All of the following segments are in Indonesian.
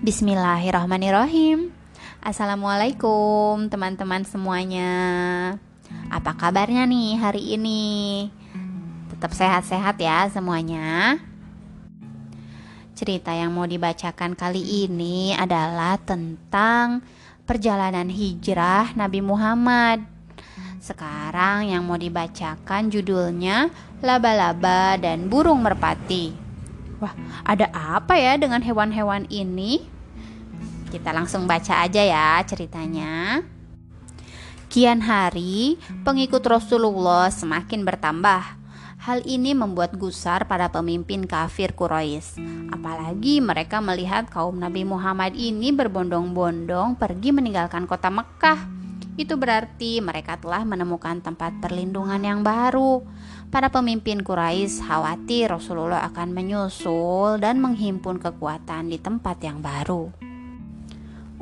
Bismillahirrahmanirrahim. Assalamualaikum teman-teman semuanya. Apa kabarnya nih hari ini? Tetap sehat-sehat ya semuanya. Cerita yang mau dibacakan kali ini adalah tentang perjalanan hijrah Nabi Muhammad. Sekarang yang mau dibacakan judulnya Laba-laba dan burung merpati Wah, ada apa ya dengan hewan-hewan ini? Kita langsung baca aja ya ceritanya. Kian hari, pengikut Rasulullah semakin bertambah. Hal ini membuat gusar pada pemimpin kafir Quraisy. Apalagi mereka melihat kaum Nabi Muhammad ini berbondong-bondong pergi meninggalkan kota Mekah. Itu berarti mereka telah menemukan tempat perlindungan yang baru. Para pemimpin Quraisy khawatir Rasulullah akan menyusul dan menghimpun kekuatan di tempat yang baru.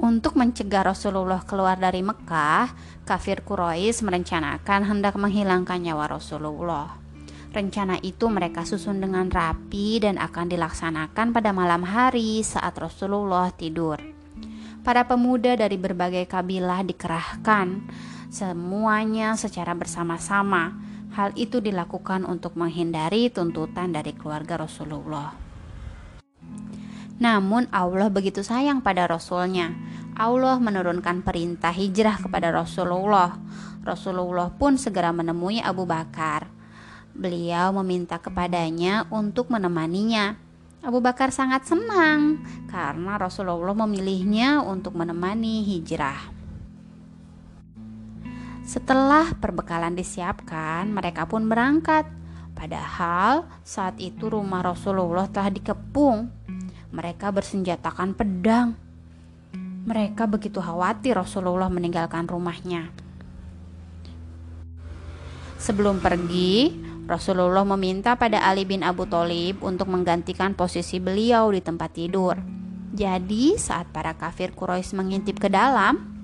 Untuk mencegah Rasulullah keluar dari Mekah, kafir Quraisy merencanakan hendak menghilangkan nyawa Rasulullah. Rencana itu mereka susun dengan rapi dan akan dilaksanakan pada malam hari saat Rasulullah tidur. Para pemuda dari berbagai kabilah dikerahkan, semuanya secara bersama-sama Hal itu dilakukan untuk menghindari tuntutan dari keluarga Rasulullah. Namun Allah begitu sayang pada Rasulnya. Allah menurunkan perintah hijrah kepada Rasulullah. Rasulullah pun segera menemui Abu Bakar. Beliau meminta kepadanya untuk menemaninya. Abu Bakar sangat senang karena Rasulullah memilihnya untuk menemani hijrah. Setelah perbekalan disiapkan, mereka pun berangkat. Padahal saat itu rumah Rasulullah telah dikepung. Mereka bersenjatakan pedang. Mereka begitu khawatir Rasulullah meninggalkan rumahnya. Sebelum pergi, Rasulullah meminta pada Ali bin Abu Thalib untuk menggantikan posisi beliau di tempat tidur. Jadi, saat para kafir Quraisy mengintip ke dalam,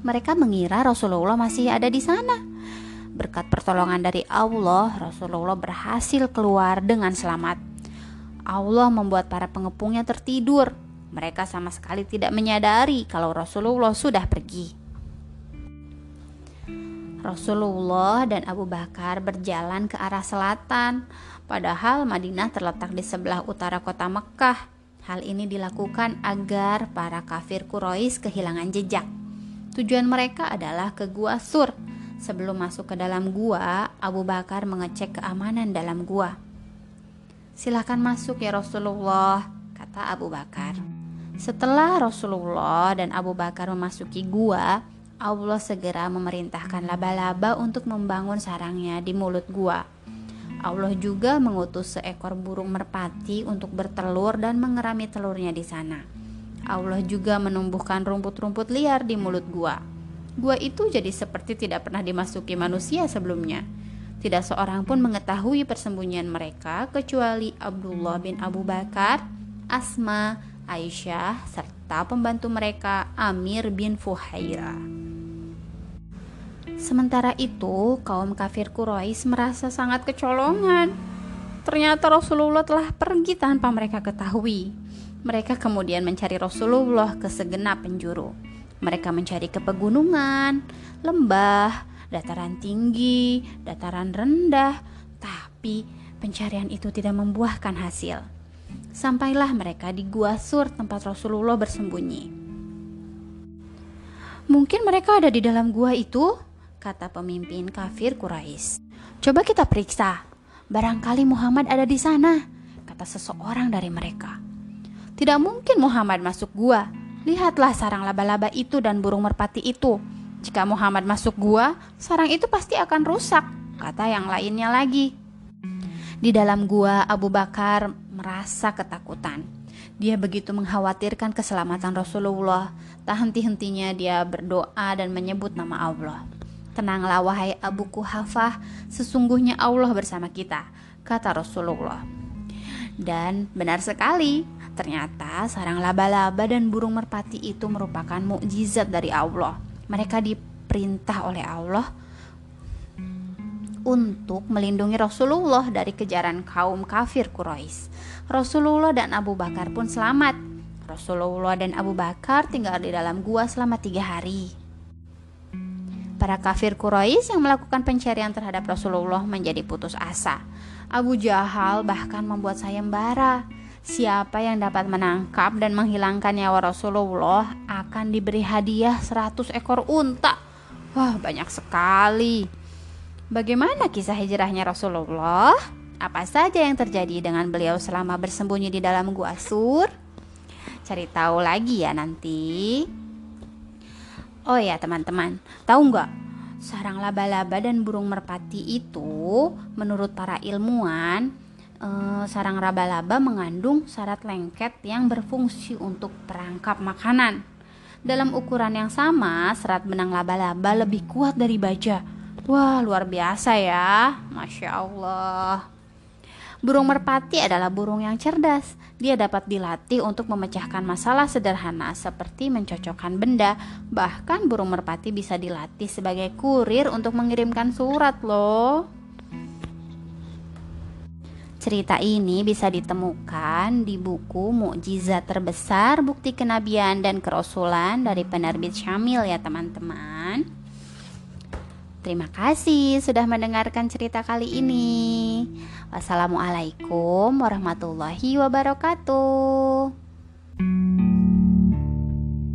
mereka mengira Rasulullah masih ada di sana. Berkat pertolongan dari Allah, Rasulullah berhasil keluar dengan selamat. Allah membuat para pengepungnya tertidur. Mereka sama sekali tidak menyadari kalau Rasulullah sudah pergi. Rasulullah dan Abu Bakar berjalan ke arah selatan, padahal Madinah terletak di sebelah utara kota Mekah. Hal ini dilakukan agar para kafir Quraisy kehilangan jejak. Tujuan mereka adalah ke Gua Sur. Sebelum masuk ke dalam gua, Abu Bakar mengecek keamanan dalam gua. Silakan masuk ya Rasulullah, kata Abu Bakar. Setelah Rasulullah dan Abu Bakar memasuki gua, Allah segera memerintahkan laba-laba untuk membangun sarangnya di mulut gua. Allah juga mengutus seekor burung merpati untuk bertelur dan mengerami telurnya di sana. Allah juga menumbuhkan rumput-rumput liar di mulut gua. Gua itu jadi seperti tidak pernah dimasuki manusia sebelumnya. Tidak seorang pun mengetahui persembunyian mereka kecuali Abdullah bin Abu Bakar, Asma, Aisyah, serta pembantu mereka Amir bin Fuhaira. Sementara itu, kaum kafir Quraisy merasa sangat kecolongan. Ternyata Rasulullah telah pergi tanpa mereka ketahui. Mereka kemudian mencari Rasulullah ke segenap penjuru. Mereka mencari ke pegunungan, lembah, dataran tinggi, dataran rendah, tapi pencarian itu tidak membuahkan hasil. Sampailah mereka di Gua Sur tempat Rasulullah bersembunyi. Mungkin mereka ada di dalam gua itu, kata pemimpin kafir Quraisy. Coba kita periksa. Barangkali Muhammad ada di sana, kata seseorang dari mereka. Tidak mungkin Muhammad masuk gua. Lihatlah sarang laba-laba itu dan burung merpati itu. Jika Muhammad masuk gua, sarang itu pasti akan rusak, kata yang lainnya lagi. Di dalam gua, Abu Bakar merasa ketakutan. Dia begitu mengkhawatirkan keselamatan Rasulullah. Tak henti-hentinya dia berdoa dan menyebut nama Allah. Tenanglah wahai Abu Kuhafah, sesungguhnya Allah bersama kita, kata Rasulullah. Dan benar sekali, Ternyata sarang laba-laba dan burung merpati itu merupakan mukjizat dari Allah. Mereka diperintah oleh Allah untuk melindungi Rasulullah dari kejaran kaum kafir Quraisy. Rasulullah dan Abu Bakar pun selamat. Rasulullah dan Abu Bakar tinggal di dalam gua selama tiga hari. Para kafir Quraisy yang melakukan pencarian terhadap Rasulullah menjadi putus asa. Abu Jahal bahkan membuat sayembara. Siapa yang dapat menangkap dan menghilangkan nyawa Rasulullah akan diberi hadiah 100 ekor unta. Wah, banyak sekali. Bagaimana kisah hijrahnya Rasulullah? Apa saja yang terjadi dengan beliau selama bersembunyi di dalam gua Sur? Cari tahu lagi ya nanti. Oh ya teman-teman, tahu nggak? Sarang laba-laba dan burung merpati itu, menurut para ilmuwan, eh, sarang laba-laba mengandung syarat lengket yang berfungsi untuk perangkap makanan. Dalam ukuran yang sama, serat benang laba-laba lebih kuat dari baja. Wah, luar biasa ya, masya Allah. Burung merpati adalah burung yang cerdas. Dia dapat dilatih untuk memecahkan masalah sederhana seperti mencocokkan benda. Bahkan burung merpati bisa dilatih sebagai kurir untuk mengirimkan surat loh. Cerita ini bisa ditemukan di buku Mukjizat Terbesar Bukti Kenabian dan Kerasulan dari penerbit Syamil ya teman-teman. Terima kasih sudah mendengarkan cerita kali ini. Wassalamualaikum warahmatullahi wabarakatuh.